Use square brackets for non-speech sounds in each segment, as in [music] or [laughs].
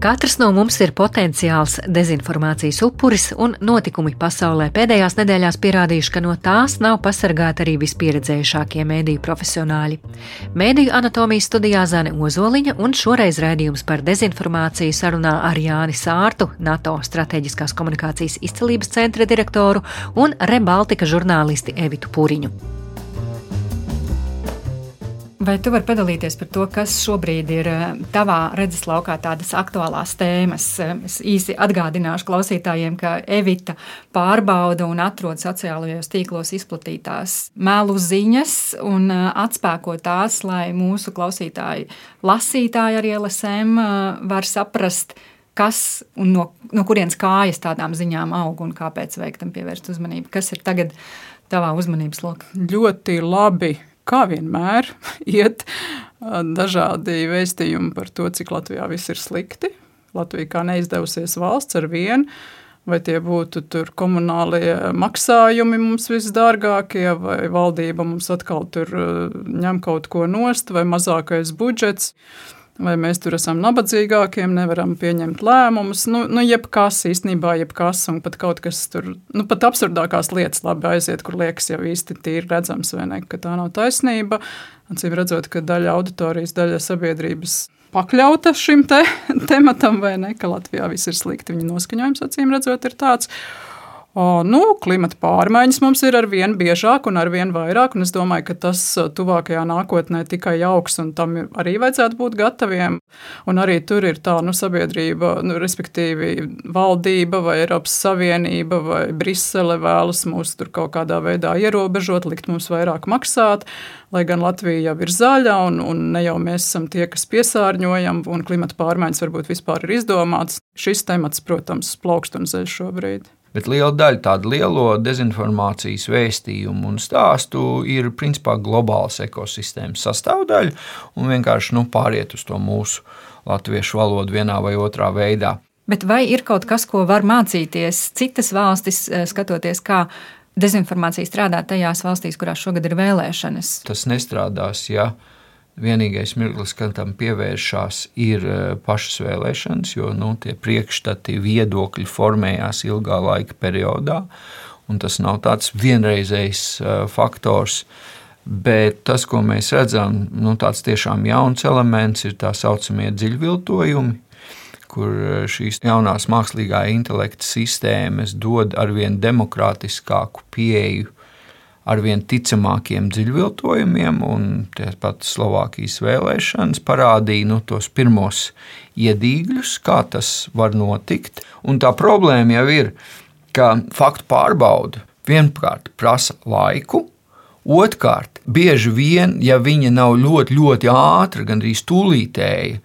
Katrs no mums ir potenciāls dezinformācijas upuris, un notikumi pasaulē pēdējās nedēļās pierādījuši, ka no tās nav pasargāti arī vispieredzējušākie mēdīju profesionāļi. Mēdīju anatomijas studijā Zane Ozoliņa un šoreiz raidījums par dezinformāciju sarunā ar Jāni Sārtu, NATO strateģiskās komunikācijas izcelības centra direktoru un Rebaltika žurnālisti Evitu Puriņu. Vai tu vari padalīties par to, kas šobrīd ir eh, tavā redzeslaukā tādas aktuālās tēmas? Eh, es īsi atgādināšu klausītājiem, ka Evita pārbauda un atrod sociālajos tīklos izplatītās melu ziņas un eh, atspēko tās, lai mūsu klausītāji, lasītāji ar LSM var saprast, kas un no, no kurienes kājas tādām ziņām aug un kāpēc vajag tam pievērst uzmanību. Kas ir tagad tavā uzmanības lokā? Ļoti labi kā vienmēr, [laughs] iet dažādi vēstījumi par to, cik Latvijā viss ir slikti. Latvija kā neizdevusies valsts ar vienu, vai tie būtu komunālie maksājumi mums visdārgākie, vai valdība mums atkal tur ņem kaut ko nost, vai mazākais budžets. Uh, vai mēs tur esam nabadzīgākiem, nevaram pieņemt lēmumus. Nu, nu jebkas īstenībā, jebkas, un pat kaut kas tur, nu, pat absurdākās lietas labi aiziet, kur liekas jau īsti tīri redzams, vai ne, ka tā nav taisnība. Acīm redzot, ka daļa auditorijas, daļa sabiedrības pakļauta šim te, [laughs] tematam, vai ne, ka Latvijā viss ir slikti. Viņa noskaņojums, acīm redzot, ir tāds. Nu, klimata pārmaiņas mums ir ar vien biežāk un ar vien vairāk, un es domāju, ka tas tuvākajā nākotnē tikai augs, un tam arī vajadzētu būt gataviem. Un arī tur ir tā nu, sabiedrība, nu, respektīvi valdība vai Eiropas Savienība vai Brisele vēlas mūs tur kaut kādā veidā ierobežot, likt mums vairāk maksāt, lai gan Latvija jau ir zaļa, un, un ne jau mēs esam tie, kas piesārņojam, un klimata pārmaiņas varbūt vispār ir izdomāts. Šis temats, protams, plaukst un zeļ šobrīd. Bet liela daļa tādu lielo dezinformācijas vēstījumu un stāstu ir principā globālas ekosistēmas sastāvdaļa un vienkārši nu, pāriet uz to mūsu latviešu valodu vienā vai otrā veidā. Bet vai ir kaut kas, ko var mācīties citas valstis, eh, skatoties, kā dezinformācija strādā tajās valstīs, kurās šogad ir vēlēšanas? Tas nestrādās, ja Vienīgais mirklis, kad tam pievēršās, ir e, pašas vēlēšanas, jo nu, tie priekšstati, viedokļi formējās ilgā laika periodā. Tas nav tāds vienreizējs e, faktors. Bet tas, ko mēs redzam, nu, tāds tiešām jauns elements, ir tā saucamie dziļviltojumi, kur e, šīs jaunās mākslīgā intelekta sistēmas dod arvien demokrātiskāku pieeju arvien ticamākiem dziļviltojumiem, un tāpat Slovākijas vēlēšanas parādīja nu, tos pirmos iedīgļus, kā tas var notikt. Un tā problēma jau ir, ka faktu pārbauda vienkārt prasa laiku. Otrkārt, bieži vien, ja viņa nav ļoti, ļoti ātra, gandrīz tūlītēja,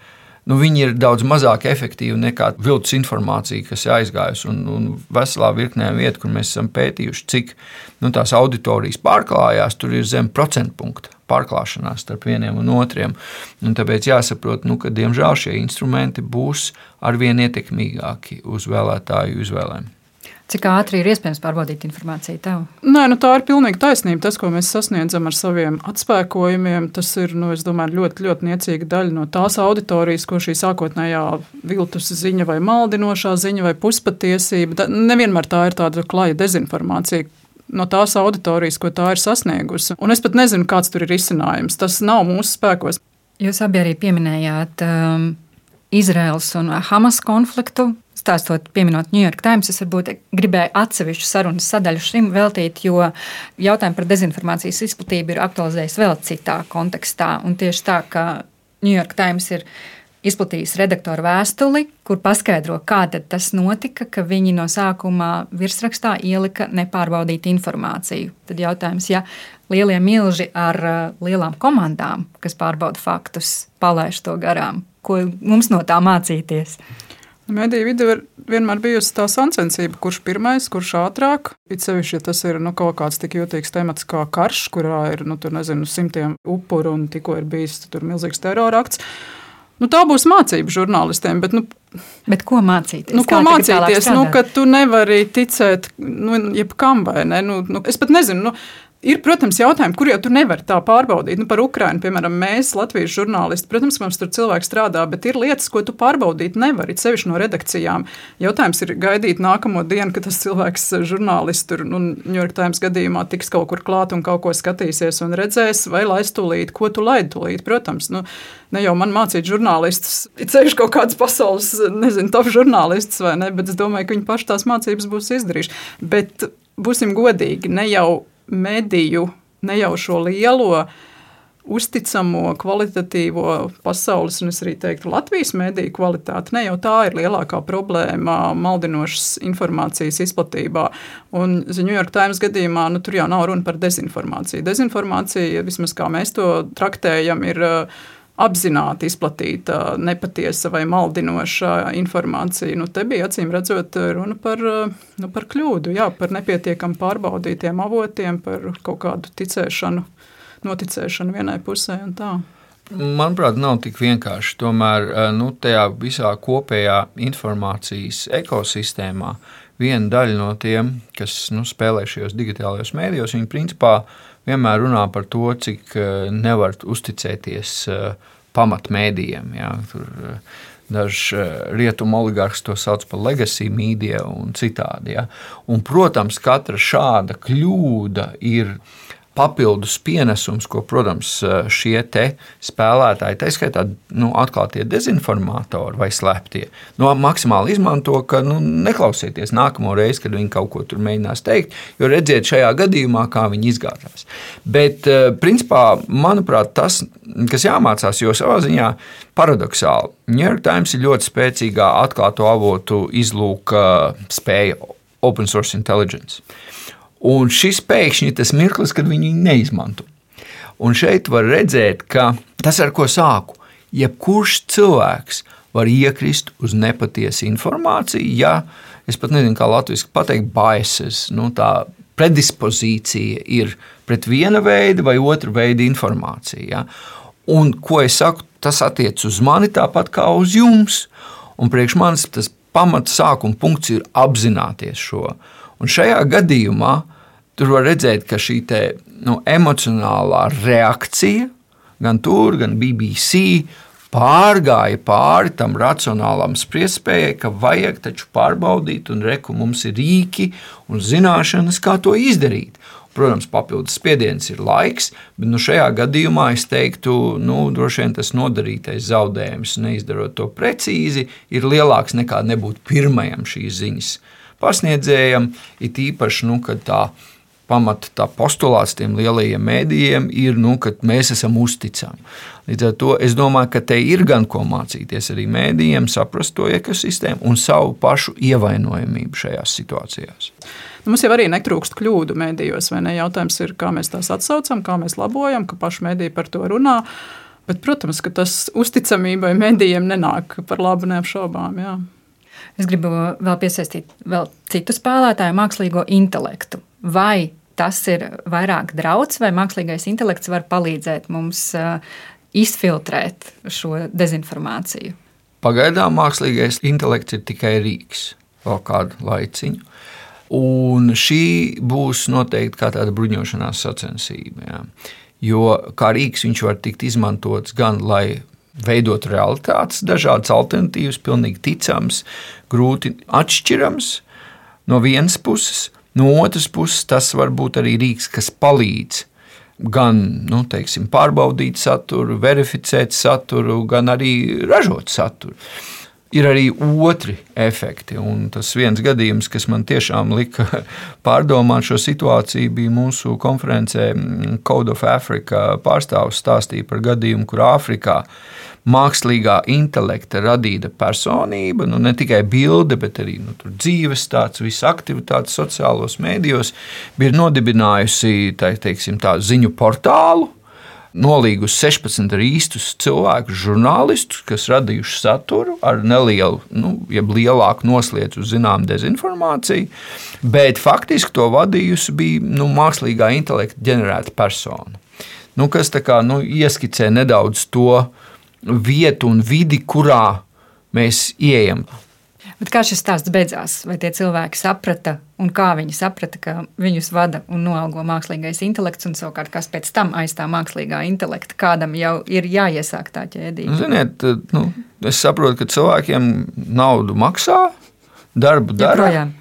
nu, viņi ir daudz mazāk efektīvi nekā viltus informācija, kas ir aizgājusi. Un, un veselā virknē vietu, kur mēs esam pētījuši, cik nu, tās auditorijas pārklājās, tur ir zem procentu punkta pārklāšanās starp vieniem un otriem. Un tāpēc jāsaprot, nu, ka diemžēl šie instrumenti būs arvien ietekmīgāki uz vēlētāju izvēlēm. Cik ātri ir iespējams pārbaudīt informāciju tev? Nē, nu tā ir pilnīgi taisnība. Tas, ko mēs sasniedzam ar saviem atspēkojumiem, tas ir nu, domāju, ļoti, ļoti niecīga daļa no tās auditorijas, ko šī sākotnējā viltus ziņa vai maldinošā ziņa vai puspatiesība. Nevienmēr tā ir tāda klaja dezinformācija, no tās auditorijas, ko tā ir sasniegusi. Un es pat nezinu, kāds tur ir izcinājums. Tas nav mūsu spēkos. Jūs abi arī pieminējāt um, Izraels un Hamas konfliktu stāstot, pieminot New York Times, es varbūt gribēju atsevišķu sarunas sadaļu šim veltīt, jo jautājumu par dezinformācijas izplatību ir aktualizējis vēl citā kontekstā. Un tieši tā, ka New York Times ir izplatījis redaktoru vēstuli, kur paskaidro, kā tas notika, ka viņi no sākuma virsrakstā ielika nepārbaudītu informāciju. Tad jautājums, ja lielie milži ar uh, lielām komandām, kas pārbauda faktus, palaiž to garām, ko mums no tā mācīties? Mediju vidū ir vienmēr bijusi tā sacensība, kurš pirmais, kurš ātrāk. It sevišķi, ja tas ir nu, kaut kāds tik jūtīgs temats kā karš, kurā ir nu, tur, nezinu, simtiem upuru un tikko ir bijis tur milzīgs terora akts. Nu, tā būs mācība žurnālistiem. Bet, nu, Bet ko mācīties? Nu, ko mācīties? Nu, ka tu nevari ticēt nu, jebkam vai ne. Nu, nu, es pat nezinu. Nu, Ir, protams, jautājumi, kur jau tur nevar tā pārbaudīt. Nu, par Ukrajinu, piemēram, mēs, Latvijas žurnālisti, protams, mums tur cilvēki strādā, bet ir lietas, ko tu pārbaudīt nevari, sevišķi no redakcijām. Jautājums ir gaidīt nākamo dienu, kad tas cilvēks, žurnālists, tur, nu, New York Times gadījumā tiks kaut kur klāt un kaut ko skatīsies un redzēs, vai laist tūlīt, ko tu laidi tūlīt. Protams, nu, ne jau man mācīt žurnālistus, ir ceļš kaut kāds pasaules, nezinu, top žurnālists vai ne, bet es domāju, ka viņi paši tās mācības būs izdarījuši. Bet būsim godīgi, ne jau mediju, ne jau šo lielo uzticamo, kvalitatīvo pasaules, un es arī teiktu, Latvijas mediju kvalitāti. Ne jau tā ir lielākā problēma maldinošas informācijas izplatībā. Un New York Times gadījumā nu, tur jau nav runa par dezinformāciju. Dezinformācija, vismaz kā mēs to traktējam, ir apzināti izplatīta nepatiesa vai maldinoša informācija. Nu, te bija acīm redzot runa par, nu, par kļūdu, jā, par nepietiekami pārbaudītiem avotiem, par kaut kādu ticēšanu, noticēšanu vienai pusē un tā. Manuprāt, nav tik vienkārši. Tomēr nu, tajā visā kopējā informācijas ekosistēmā viena daļa no tiem, kas nu, spēlē šajos digitālajos mēdījos, viņi principā vienmēr runā par to, cik eh, nevar uzticēties eh, pamatmēdījiem. Ja? Eh, Dažs rietumu oligarhs to sauc par legacy mīdiju un citādi. Ja? Un, protams, katra šāda kļūda ir papildus pienesums, ko, protams, šie spēlētāji, tā skaitā nu, atklātie dezinformatori vai slēptie, nu, maksimāli izmanto, ka nu, neklausieties nākamo reizi, kad viņi kaut ko tur mēģinās teikt, jo redziet šajā gadījumā, kā viņi izgāzās. Bet, principā, manuprāt, tas, kas jāmācās, jo savā ziņā paradoxāli, New York Times ir ļoti spēcīgā atklāto avotu izlūka spēja, open source intelligence. Un šis pēkšņi tas mirklis, kad viņi neizmanto. Un šeit var redzēt, ka tas, ar ko sāku, jebkurš cilvēks var iekrist uz nepatiesu informāciju, ja es pat nezinu, kā latviešu pateikt, biases, nu, tā predispozīcija ir pret viena veida vai otra veida informāciju. Ja? Un, ko es saku, tas attiecas uz mani tāpat kā uz jums. Un priekš manis tas pamats sākuma punkts ir apzināties šo. Un šajā gadījumā tur var redzēt, ka šī te, nu, emocionālā reakcija gan tur, gan BBC pārgāja pāri tam racionālam spriestspējai, ka vajag taču pārbaudīt, un reku mums ir rīki un zināšanas, kā to izdarīt. Protams, papildus spiediens ir laiks, bet nu, šajā gadījumā es teiktu, nu, droši vien tas nodarītais zaudējums, neizdarot to precīzi, ir lielāks nekā nebūt pirmajam šīs ziņas pasniedzējam. It īpaši, nu, kad tā ir pamata tā postulāts tiem lielajiem mēdījiem ir, nu, ka mēs esam uzticami. Līdz ar to es domāju, ka te ir gan ko mācīties arī mēdījiem, saprast to ekosistēmu un savu pašu ievainojamību šajās situācijās. Nu, mums jau arī netrūkst kļūdu mēdījos, vai ne? Jautājums ir, kā mēs tās atsaucam, kā mēs labojam, ka paši mēdīji par to runā. Bet, protams, ka tas uzticamībai mēdījiem nenāk par labu neapšaubām. Jā. Es gribu vēl piesaistīt vēl citu spēlētāju, mākslīgo intelektu vai tas ir vairāk draudz, vai mākslīgais intelekts var palīdzēt mums uh, izfiltrēt šo dezinformāciju? Pagaidām mākslīgais intelekts ir tikai rīks, vēl kādu laiciņu. Un šī būs noteikti kā tāda bruņošanās sacensība. Jā. Jo kā rīks viņš var tikt izmantots gan lai veidot realitātes, dažādas alternatīvas, pilnīgi ticams, grūti atšķirams no vienas puses, No otras puses, tas var būt arī rīks, kas palīdz gan nu, teiksim, pārbaudīt saturu, verificēt saturu, gan arī ražot saturu. Ir arī otri efekti, un tas viens gadījums, kas man tiešām lika [laughs] pārdomāt šo situāciju, bija mūsu konferencē Code of Africa pārstāvs stāstīja par gadījumu, kur Āfrikā mākslīgā intelekta radīta personība, nu, ne tikai bilde, bet arī nu, dzīves tāds, visas aktivitātes sociālos mēdījos, bija nodibinājusi tā, teiksim, tā, ziņu portālu. Nolīgusi 16 īstus cilvēkus, žurnālistus, kas radījuši saturu ar nelielu, nu, jeb lielāku noslēdzu uz zināmu dezinformāciju, bet faktiski to vadījusi bija nu, mākslīgā intelekta ģenerēta persona. Nu, kas kā, nu, ieskicē nedaudz to, uh, vietu un vidi, kurā mēs ieejam. Bet kā šis stāsts beidzās? Vai tie cilvēki saprata, un kā viņi saprata, ka viņus vada un noalgo mākslīgais intelekts, un savukārt kas pēc tam aizstāv mākslīgā intelekta, kādam jau ir jāiesāk tā ķēdīte? Ziniet, nu, es saprotu, ka cilvēkiem naudu maksā, darbu dara. Joprojām.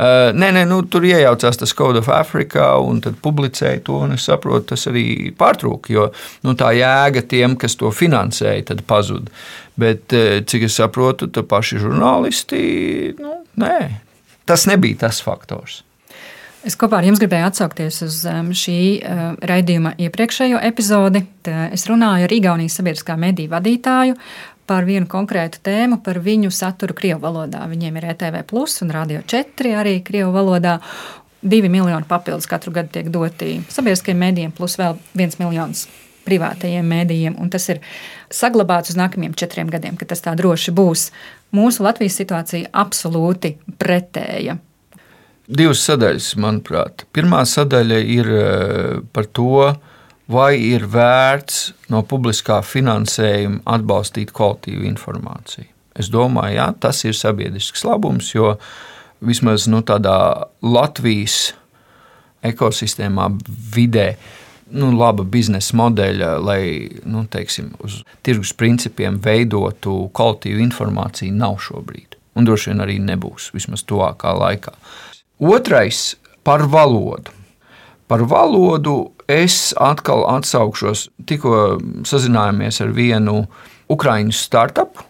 Uh, nē, nē, nu, tur iejaucās tas Code of Africa, un tad publicēja to. Es saprotu, tas arī pārtrūka, jo nu, tā jēga tiem, kas to finansēja, tad pazuda. Bet, uh, cik es saprotu, tad paši žurnālisti, nu, nē, tas nebija tas faktors. Es kopā ar jums gribēju atsaukties uz šī uh, raidījuma iepriekšējo epizodi. Es runāju ar Igaunijas sabiedriskā mediju vadītāju par vienu konkrētu tēmu, par viņu saturu Krievijas valodā. Viņiem ir ETV plus un Radio 4 arī Krievijas valodā. Divi miljoni papildus katru gadu tiek doti sabiedriskajiem mēdījiem, plus vēl viens miljons privātajiem mēdījiem. Tas ir saglabāts uz nākamajiem četriem gadiem, ka tas tā droši būs. Mūsu Latvijas situācija absolūti pretēja. Divas sadaļas, manuprāt. Pirmā sadaļa ir eh, par to, vai ir vērts no publiskā finansējuma atbalstīt kvalitīvu informāciju. Es domāju, jā, tas ir sabiedrisks labums, jo vismaz nu, tādā Latvijas ekosistēmā, vidē, nu, laba biznesa modeļa, lai nu, teiksim, uz tirgus principiem veidotu kvalitīvu informāciju, nav šobrīd. Un droši vien arī nebūs, vismaz tuvākā laikā. Otrais par valodu. Par valodu es atkal atsaukšos. Tikko sazinājāmies ar vienu Ukrāņu startupu,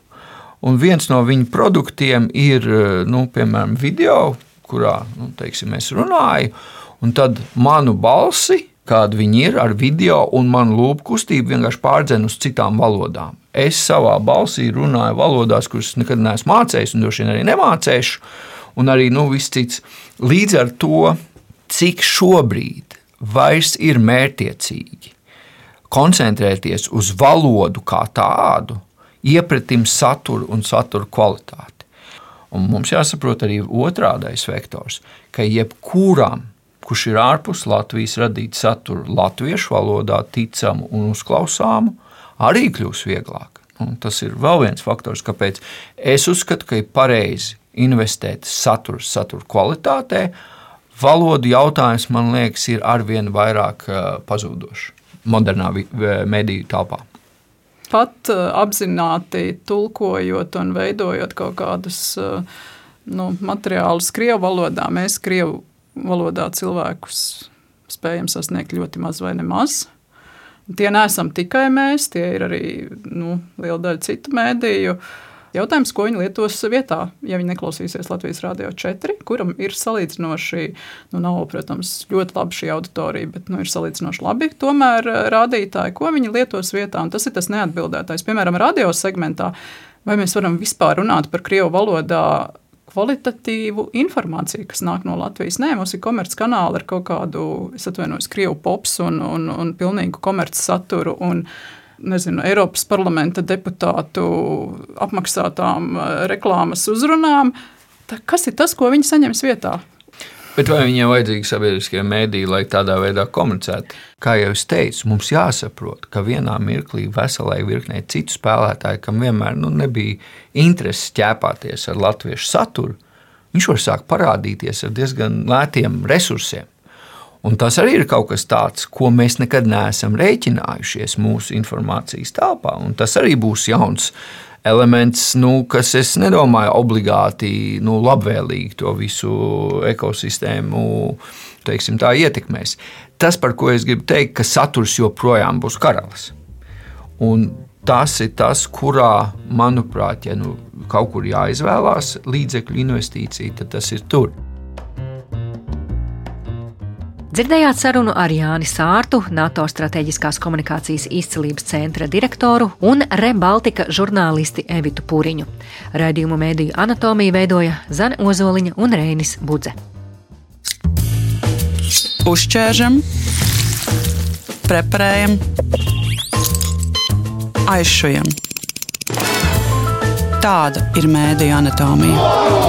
un viens no viņu produktiem ir nu, piemēram video, kurā nu, teiksim, es runāju, un tad manu balsi. Kāda viņi ir ar video, un manu lūpu kustību vienkārši pārdzen uz citām valodām. Es savā balsī runāju valodās, kuras nekad neesmu mācījis, un droši vien arī nemācīšu, un arī nu, viss cits. Līdz ar to, cik šobrīd vairs ir mērķiecīgi koncentrēties uz valodu kā tādu, iepratim saturu un satura kvalitāti. Un mums jāsaprot arī otrādais vektors, ka jebkuram, kurš ir ārpus Latvijas, radīt saturu latviešu valodā, ticamu un uzklausāmu, arī kļūs vieglāk. Un tas ir vēl viens faktors, kāpēc es uzskatu, ka ir pareizi investēt satura, satura kvalitātē, valodu jautājums, man liekas, ir arvien vairāk pazudušs modernā mediju telpā. Pat apzināti tulkojot un veidojot kaut kādus nu, materiālus Krievijas valodā, mēs Krievijas valodā cilvēkus spējam sasniegt ļoti maz vai nemaz. Tie neesam tikai mēs, tie ir arī nu, liela daļa citu mēdīju. Uh, Jautājums, ko viņi lietos vietā, ja viņi neklausīsies Latvijas Rādio 4, kuram ir salīdzinoši, nu, nav, protams, ļoti labi šī auditorija, bet nu, ir salīdzinoši labi tomēr eh, rādītāji, ko viņi lietos vietā. Un tas ir tas neatbildētais. Piemēram, radio segmentā, vai mēs varam vispār runāt par Krievu valodā kvalitatīvu informāciju, kas nāk no Latvijas. Nē, mums ir komerckanāli ar kaut kādu, es atvainojos, krievu pops un, un, un pilnīgu komerc saturu. Un, nezinu, Eiropas parlamenta deputātu apmaksātām eh, reklāmas uzrunām. Tā kas ir tas, ko viņi saņems vietā? Bet vai viņiem vajadzīgi sabiedriskie mēdīji, lai tādā veidā komunicētu? Kā jau es teicu, mums jāsaprot, ka vienā mirklī veselai virknei citu spēlētāju, kam vienmēr nu, nebija interesi ķēpāties ar latviešu saturu, viņš var sākt parādīties ar diezgan lētiem resursiem. Un tas arī ir kaut kas tāds, ko mēs nekad neesam rēķinājušies mūsu informācijas telpā. Tas arī būs jauns elements, nu, kas es nedomāju obligāti nu, labvēlīgi to visu ekosistēmu teiksim, tā, ietekmēs. Tas, par ko es gribu teikt, ka saturs joprojām būs karalis. Un tas ir tas, kurā, manuprāt, ja nu, kaut kur jāizvēlās līdzekļu investīcija, tad tas ir tur. Dzirdējāt sarunu ar Jāni Sārtu, NATO strateģiskās komunikācijas izcilības centra direktoru un Rebaltika žurnālisti Evitu Pūriņu. Raidījumu mēdīju anatomiju veidoja Zane Ozoliņa un Reinis Budze. Uzķēršam, preparējam, aizšujam. Tāda ir mēdīņu anatomija.